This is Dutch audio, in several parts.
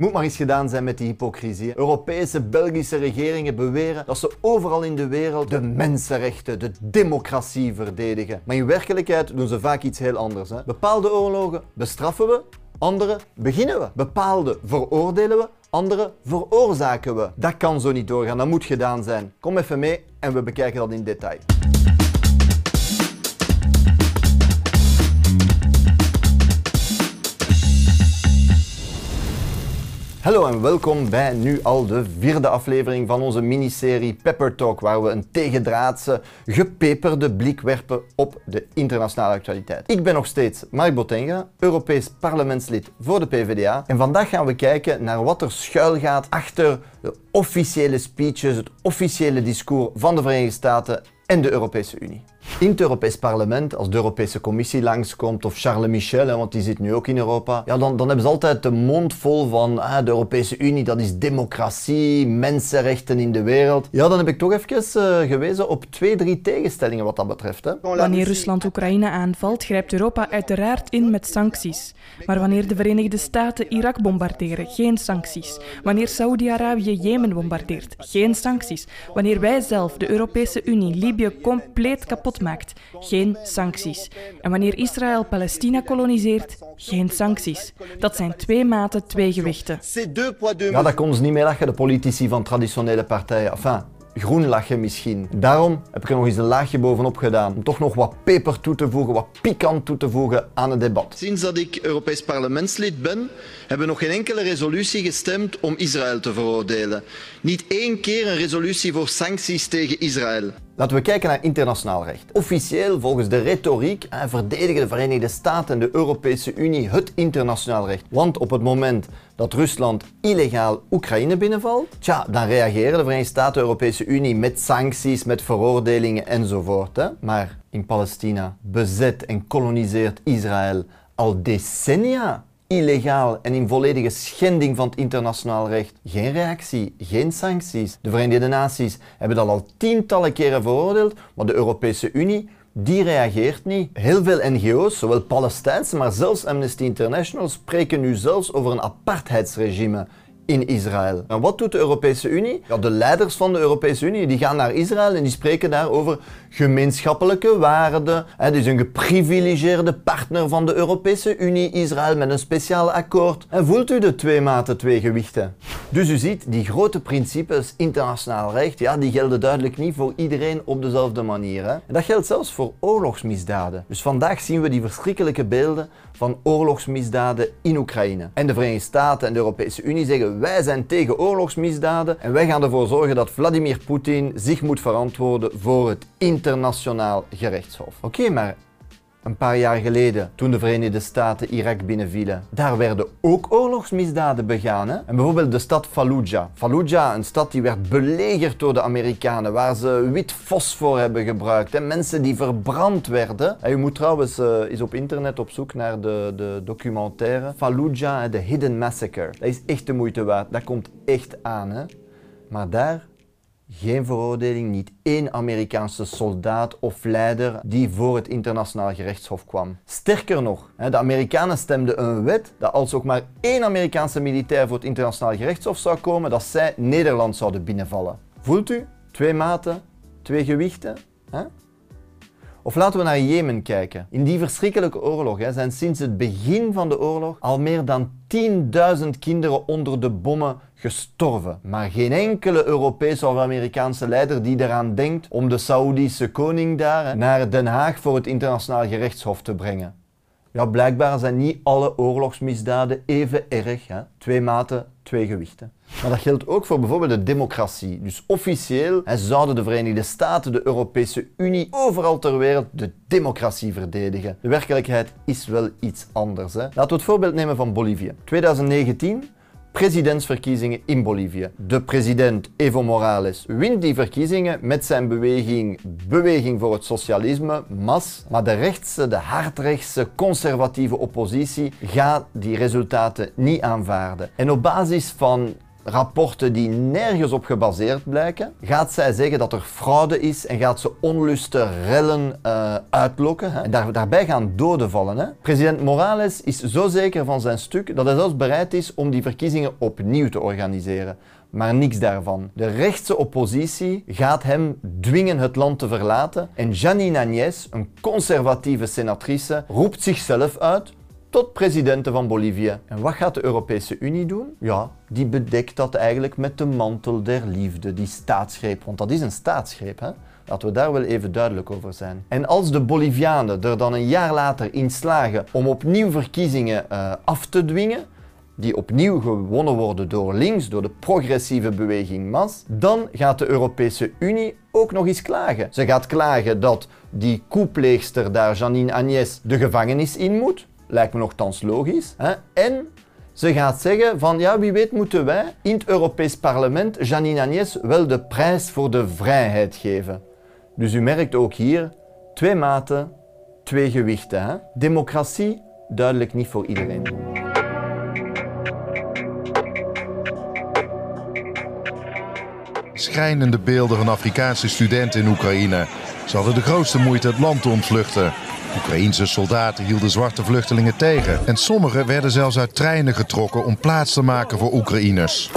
Moet maar eens gedaan zijn met die hypocrisie. Europese, Belgische regeringen beweren dat ze overal in de wereld de mensenrechten, de democratie verdedigen. Maar in werkelijkheid doen ze vaak iets heel anders. Hè? Bepaalde oorlogen bestraffen we, andere beginnen we. Bepaalde veroordelen we, andere veroorzaken we. Dat kan zo niet doorgaan, dat moet gedaan zijn. Kom even mee en we bekijken dat in detail. Hallo en welkom bij nu al de vierde aflevering van onze miniserie Pepper Talk, waar we een tegendraadse, gepeperde blik werpen op de internationale actualiteit. Ik ben nog steeds Mark Botenga, Europees parlementslid voor de PvdA, en vandaag gaan we kijken naar wat er schuilgaat achter de officiële speeches, het officiële discours van de Verenigde Staten en de Europese Unie. In het Europees Parlement, als de Europese Commissie langskomt, of Charles Michel, hè, want die zit nu ook in Europa, ja, dan, dan hebben ze altijd de mond vol van de Europese Unie, dat is democratie, mensenrechten in de wereld. Ja, dan heb ik toch even uh, gewezen op twee, drie tegenstellingen wat dat betreft. Hè. Wanneer Rusland Oekraïne aanvalt, grijpt Europa uiteraard in met sancties. Maar wanneer de Verenigde Staten Irak bombarderen, geen sancties. Wanneer Saoedi-Arabië Jemen bombardeert, geen sancties. Wanneer wij zelf, de Europese Unie, Libië compleet kapot geen sancties. En wanneer Israël Palestina koloniseert, geen sancties. Dat zijn twee maten, twee gewichten. Ja, konden ze niet mee lachen, de politici van traditionele partijen. Enfin, groen lachen misschien. Daarom heb ik er nog eens een laagje bovenop gedaan. Om toch nog wat peper toe te voegen, wat pikant toe te voegen aan het debat. Sinds dat ik Europees parlementslid ben, hebben we nog geen enkele resolutie gestemd om Israël te veroordelen. Niet één keer een resolutie voor sancties tegen Israël. Laten we kijken naar internationaal recht. Officieel, volgens de retoriek, verdedigen de Verenigde Staten en de Europese Unie het internationaal recht. Want op het moment dat Rusland illegaal Oekraïne binnenvalt, tja, dan reageren de Verenigde Staten en de Europese Unie met sancties, met veroordelingen enzovoort. Maar in Palestina bezet en koloniseert Israël al decennia illegaal en in volledige schending van het internationaal recht. Geen reactie, geen sancties. De Verenigde Naties hebben dat al tientallen keren veroordeeld, maar de Europese Unie die reageert niet. Heel veel NGO's, zowel Palestijnse, maar zelfs Amnesty International, spreken nu zelfs over een apartheidsregime in Israël. En wat doet de Europese Unie? De leiders van de Europese Unie die gaan naar Israël en die spreken daar over gemeenschappelijke waarden. Het is een geprivilegeerde partner van de Europese Unie, Israël, met een speciaal akkoord. En voelt u de twee maten, twee gewichten? Dus u ziet, die grote principes, internationaal recht, ja, die gelden duidelijk niet voor iedereen op dezelfde manier. Hè? En dat geldt zelfs voor oorlogsmisdaden. Dus vandaag zien we die verschrikkelijke beelden van oorlogsmisdaden in Oekraïne. En de Verenigde Staten en de Europese Unie zeggen wij zijn tegen oorlogsmisdaden en wij gaan ervoor zorgen dat Vladimir Poetin zich moet verantwoorden voor het internationaal gerechtshof. Oké, maar een paar jaar geleden, toen de Verenigde Staten Irak binnenvielen, daar werden ook oorlogsmisdaden begaan. Hè? En bijvoorbeeld de stad Fallujah. Fallujah, een stad die werd belegerd door de Amerikanen, waar ze wit fosfor hebben gebruikt. Hè? Mensen die verbrand werden. En je moet trouwens uh, eens op internet op zoek naar de, de documentaire Fallujah, The Hidden Massacre. Dat is echt de moeite waard. Dat komt echt aan. Hè? Maar daar geen veroordeling, niet één Amerikaanse soldaat of leider die voor het internationaal gerechtshof kwam. Sterker nog, de Amerikanen stemden een wet dat als ook maar één Amerikaanse militair voor het internationaal gerechtshof zou komen, dat zij Nederland zouden binnenvallen. Voelt u? Twee maten, twee gewichten. Hè? Of laten we naar Jemen kijken. In die verschrikkelijke oorlog hè, zijn sinds het begin van de oorlog al meer dan 10.000 kinderen onder de bommen gestorven. Maar geen enkele Europese of Amerikaanse leider die eraan denkt om de Saoedische koning daar naar Den Haag voor het internationaal gerechtshof te brengen. Ja, blijkbaar zijn niet alle oorlogsmisdaden even erg. Hè? Twee maten, twee gewichten. Maar dat geldt ook voor bijvoorbeeld de democratie. Dus officieel zouden de Verenigde Staten, de Europese Unie, overal ter wereld de democratie verdedigen. De werkelijkheid is wel iets anders. Hè? Laten we het voorbeeld nemen van Bolivie. 2019 presidentsverkiezingen in Bolivie. De president Evo Morales wint die verkiezingen met zijn beweging Beweging voor het Socialisme, MAS. Maar de rechtse, de hardrechtse, conservatieve oppositie gaat die resultaten niet aanvaarden. En op basis van rapporten die nergens op gebaseerd blijken, gaat zij zeggen dat er fraude is en gaat ze onlusten, rellen uh, uitlokken. Hè? En daar, daarbij gaan doden vallen. Hè? President Morales is zo zeker van zijn stuk dat hij zelfs bereid is om die verkiezingen opnieuw te organiseren. Maar niks daarvan. De rechtse oppositie gaat hem dwingen het land te verlaten en Janine Agnès, een conservatieve senatrice, roept zichzelf uit tot presidenten van Bolivie. En wat gaat de Europese Unie doen? Ja, die bedekt dat eigenlijk met de mantel der liefde, die staatsgreep. Want dat is een staatsgreep, hè? Laten we daar wel even duidelijk over zijn. En als de Bolivianen er dan een jaar later in slagen om opnieuw verkiezingen uh, af te dwingen, die opnieuw gewonnen worden door links, door de progressieve beweging MAS, dan gaat de Europese Unie ook nog eens klagen. Ze gaat klagen dat die koepleegster daar, Janine Agnès, de gevangenis in moet. Lijkt me nogthans logisch. Hè? En ze gaat zeggen van ja, wie weet moeten wij in het Europees Parlement Janine Agnès wel de prijs voor de vrijheid geven. Dus u merkt ook hier twee maten, twee gewichten. Hè? Democratie duidelijk niet voor iedereen. Schrijnende beelden van Afrikaanse studenten in Oekraïne. Ze hadden de grootste moeite het land te ontvluchten. Oekraïense soldaten hielden zwarte vluchtelingen tegen. En sommigen werden zelfs uit treinen getrokken om plaats te maken voor Oekraïners.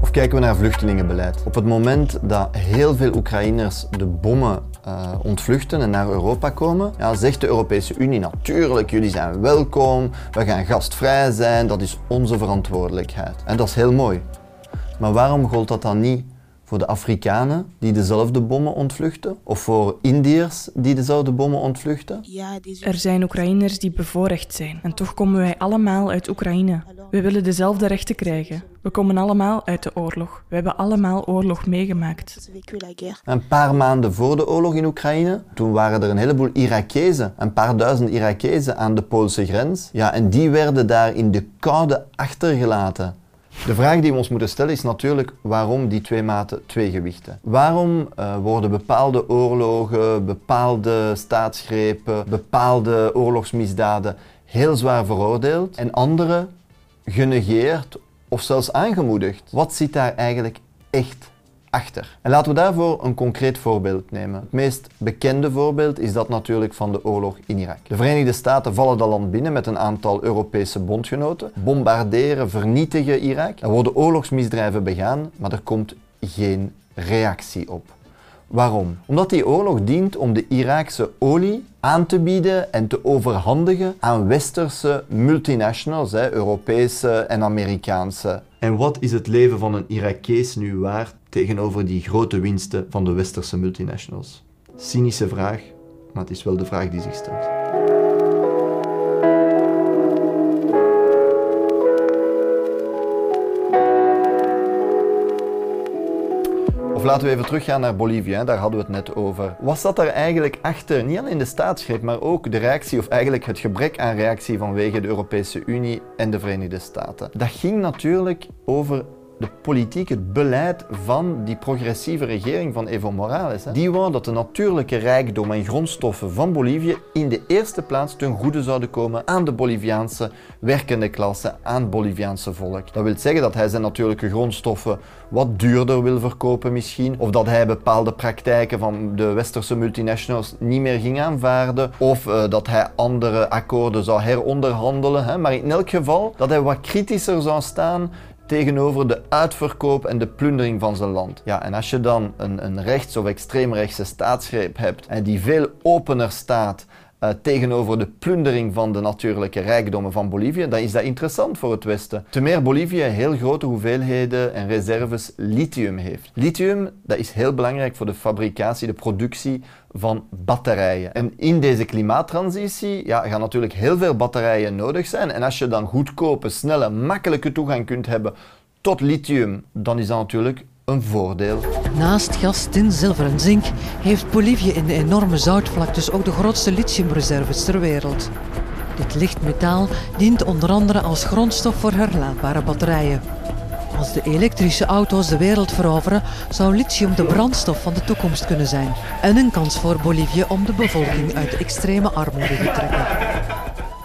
Of kijken we naar vluchtelingenbeleid. Op het moment dat heel veel Oekraïners de bommen uh, ontvluchten en naar Europa komen, ja, zegt de Europese Unie natuurlijk, jullie zijn welkom, we gaan gastvrij zijn, dat is onze verantwoordelijkheid. En dat is heel mooi. Maar waarom gold dat dan niet voor de Afrikanen die dezelfde bommen ontvluchten? Of voor Indiërs die dezelfde bommen ontvluchten? Er zijn Oekraïners die bevoorrecht zijn. En toch komen wij allemaal uit Oekraïne. We willen dezelfde rechten krijgen. We komen allemaal uit de oorlog. We hebben allemaal oorlog meegemaakt. Een paar maanden voor de oorlog in Oekraïne, toen waren er een heleboel Irakezen, een paar duizend Irakezen aan de Poolse grens. Ja, en die werden daar in de koude achtergelaten. De vraag die we ons moeten stellen is natuurlijk waarom die twee maten, twee gewichten. Waarom uh, worden bepaalde oorlogen, bepaalde staatsgrepen, bepaalde oorlogsmisdaden heel zwaar veroordeeld en andere genegeerd of zelfs aangemoedigd? Wat zit daar eigenlijk echt achter. En laten we daarvoor een concreet voorbeeld nemen. Het meest bekende voorbeeld is dat natuurlijk van de oorlog in Irak. De Verenigde Staten vallen dat land binnen met een aantal Europese bondgenoten, bombarderen, vernietigen Irak. Er worden oorlogsmisdrijven begaan, maar er komt geen reactie op. Waarom? Omdat die oorlog dient om de Iraakse olie aan te bieden en te overhandigen aan westerse multinationals, Europese en Amerikaanse. En wat is het leven van een Irakees nu waard tegenover die grote winsten van de westerse multinationals? Cynische vraag, maar het is wel de vraag die zich stelt. Of laten we even teruggaan naar Bolivia, daar hadden we het net over. Wat zat er eigenlijk achter, niet alleen de staatsgreep, maar ook de reactie, of eigenlijk het gebrek aan reactie vanwege de Europese Unie en de Verenigde Staten? Dat ging natuurlijk over de politiek, het beleid van die progressieve regering van Evo Morales. Hè. Die wou dat de natuurlijke rijkdom en grondstoffen van Bolivie in de eerste plaats ten goede zouden komen aan de Boliviaanse werkende klasse, aan het Boliviaanse volk. Dat wil zeggen dat hij zijn natuurlijke grondstoffen wat duurder wil verkopen misschien, of dat hij bepaalde praktijken van de westerse multinationals niet meer ging aanvaarden, of uh, dat hij andere akkoorden zou heronderhandelen. Hè. Maar in elk geval dat hij wat kritischer zou staan tegenover de uitverkoop en de plundering van zijn land. Ja, en als je dan een, een rechts- of extreemrechtse staatsgreep hebt en die veel opener staat uh, tegenover de plundering van de natuurlijke rijkdommen van Bolivie, dan is dat interessant voor het Westen. Te meer Bolivie heel grote hoeveelheden en reserves lithium heeft. Lithium dat is heel belangrijk voor de fabricatie, de productie van batterijen. En in deze klimaattransitie ja, gaan natuurlijk heel veel batterijen nodig zijn. En als je dan goedkope, snelle, makkelijke toegang kunt hebben tot lithium, dan is dat natuurlijk een voordeel. Naast gas, tin, zilver en zink heeft Bolivie in de enorme zoutvlaktes ook de grootste lithiumreserves ter wereld. Dit licht metaal dient onder andere als grondstof voor herlaadbare batterijen. Als de elektrische auto's de wereld veroveren, zou lithium de brandstof van de toekomst kunnen zijn. En een kans voor Bolivie om de bevolking uit de extreme armoede te trekken.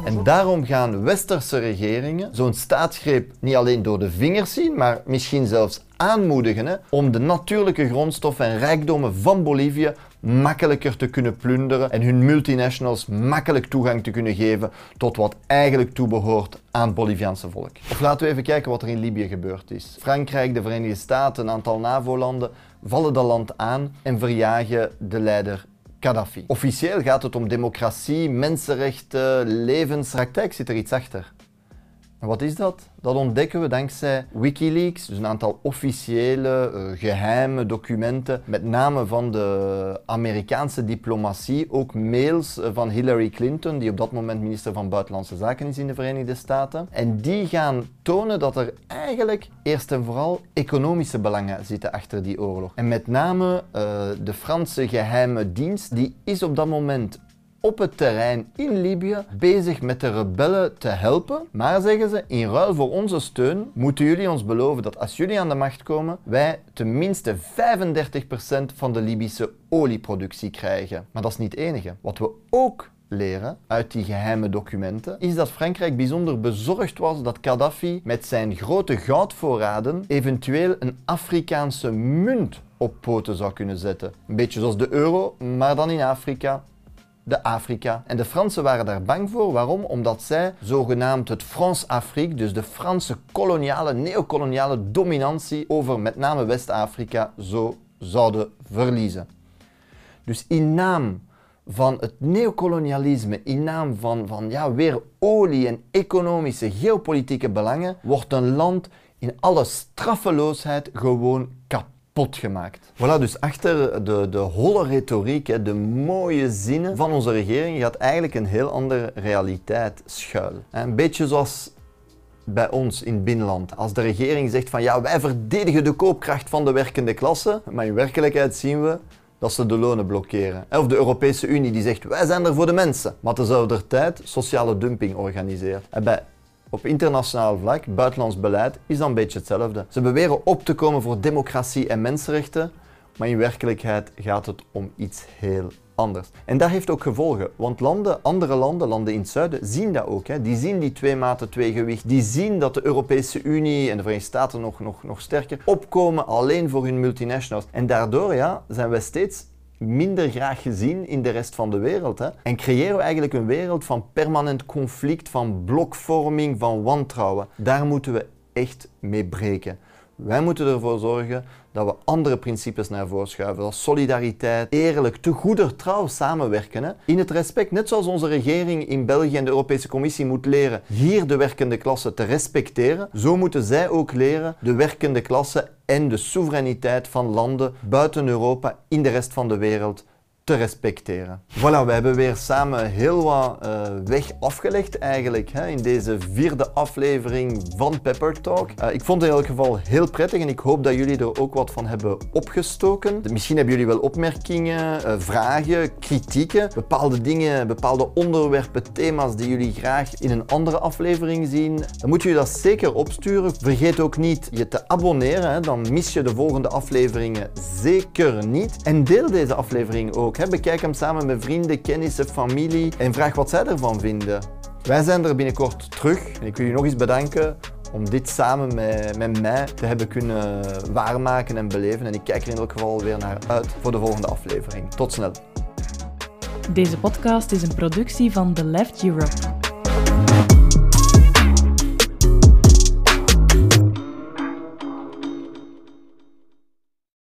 En daarom gaan westerse regeringen zo'n staatsgreep niet alleen door de vingers zien, maar misschien zelfs aanmoedigen om de natuurlijke grondstoffen en rijkdommen van Bolivie makkelijker te kunnen plunderen en hun multinationals makkelijk toegang te kunnen geven tot wat eigenlijk toebehoort aan het Boliviaanse volk. Of laten we even kijken wat er in Libië gebeurd is. Frankrijk, de Verenigde Staten, een aantal NAVO-landen vallen dat land aan en verjagen de leider Gaddafi. Officieel gaat het om democratie, mensenrechten, levenspraktijk zit er iets achter. En wat is dat? Dat ontdekken we dankzij Wikileaks, dus een aantal officiële, uh, geheime documenten, met name van de Amerikaanse diplomatie, ook mails eh, van Hillary Clinton, die op dat moment minister van Buitenlandse Zaken is in de Verenigde Staten. En die gaan tonen dat er eigenlijk eerst en vooral economische belangen zitten achter die oorlog. En met name uh, de Franse geheime dienst, die is op dat moment op het terrein in Libië bezig met de rebellen te helpen. Maar zeggen ze, in ruil voor onze steun moeten jullie ons beloven dat als jullie aan de macht komen, wij tenminste 35% van de Libische olieproductie krijgen. Maar dat is niet het enige. Wat we ook leren uit die geheime documenten, is dat Frankrijk bijzonder bezorgd was dat Gaddafi met zijn grote goudvoorraden eventueel een Afrikaanse munt op poten zou kunnen zetten. Een beetje zoals de euro, maar dan in Afrika de Afrika. En de Fransen waren daar bang voor. Waarom? Omdat zij zogenaamd het Frans-Afrique, dus de Franse koloniale, neocoloniale dominantie over met name West-Afrika, zo zouden verliezen. Dus in naam van het neocolonialisme, in naam van, van ja, weer olie en economische, geopolitieke belangen, wordt een land in alle straffeloosheid gewoon kapot pot gemaakt. Voilà, dus achter de, de holle retoriek, de mooie zinnen van onze regering, gaat eigenlijk een heel andere realiteit schuilen. Een beetje zoals bij ons in binnenland. Als de regering zegt van ja, wij verdedigen de koopkracht van de werkende klasse, maar in werkelijkheid zien we dat ze de lonen blokkeren. Of de Europese Unie die zegt wij zijn er voor de mensen, maar tezelfde tijd sociale dumping organiseert. En bij op internationaal vlak, buitenlands beleid, is dan een beetje hetzelfde. Ze beweren op te komen voor democratie en mensenrechten, maar in werkelijkheid gaat het om iets heel anders. En dat heeft ook gevolgen, want landen, andere landen, landen in het zuiden, zien dat ook. Hè. Die zien die twee maten, twee gewicht. Die zien dat de Europese Unie en de Verenigde Staten nog, nog, nog sterker opkomen alleen voor hun multinationals. En daardoor ja, zijn wij steeds minder graag gezien in de rest van de wereld. Hè? En creëren we eigenlijk een wereld van permanent conflict, van blokvorming, van wantrouwen. Daar moeten we echt mee breken. Wij moeten ervoor zorgen dat we andere principes naar voren schuiven, zoals solidariteit, eerlijk, te goeder trouw samenwerken. In het respect, net zoals onze regering in België en de Europese Commissie moet leren hier de werkende klasse te respecteren, zo moeten zij ook leren de werkende klasse en de soevereiniteit van landen buiten Europa in de rest van de wereld te respecteren. Voilà, we hebben weer samen heel wat uh, weg afgelegd eigenlijk hè, in deze vierde aflevering van Pepper Talk. Uh, ik vond het in elk geval heel prettig en ik hoop dat jullie er ook wat van hebben opgestoken. Misschien hebben jullie wel opmerkingen, uh, vragen, kritieken, bepaalde dingen, bepaalde onderwerpen, thema's die jullie graag in een andere aflevering zien. Dan moet je dat zeker opsturen. Vergeet ook niet je te abonneren, hè, dan mis je de volgende afleveringen zeker niet. En deel deze aflevering ook ook. Bekijk hem samen met vrienden, kennissen, familie en vraag wat zij ervan vinden. Wij zijn er binnenkort terug en ik wil je nog eens bedanken om dit samen met, met mij te hebben kunnen waarmaken en beleven. En ik kijk er in elk geval weer naar uit voor de volgende aflevering. Tot snel. Deze podcast is een productie van The Left Europe.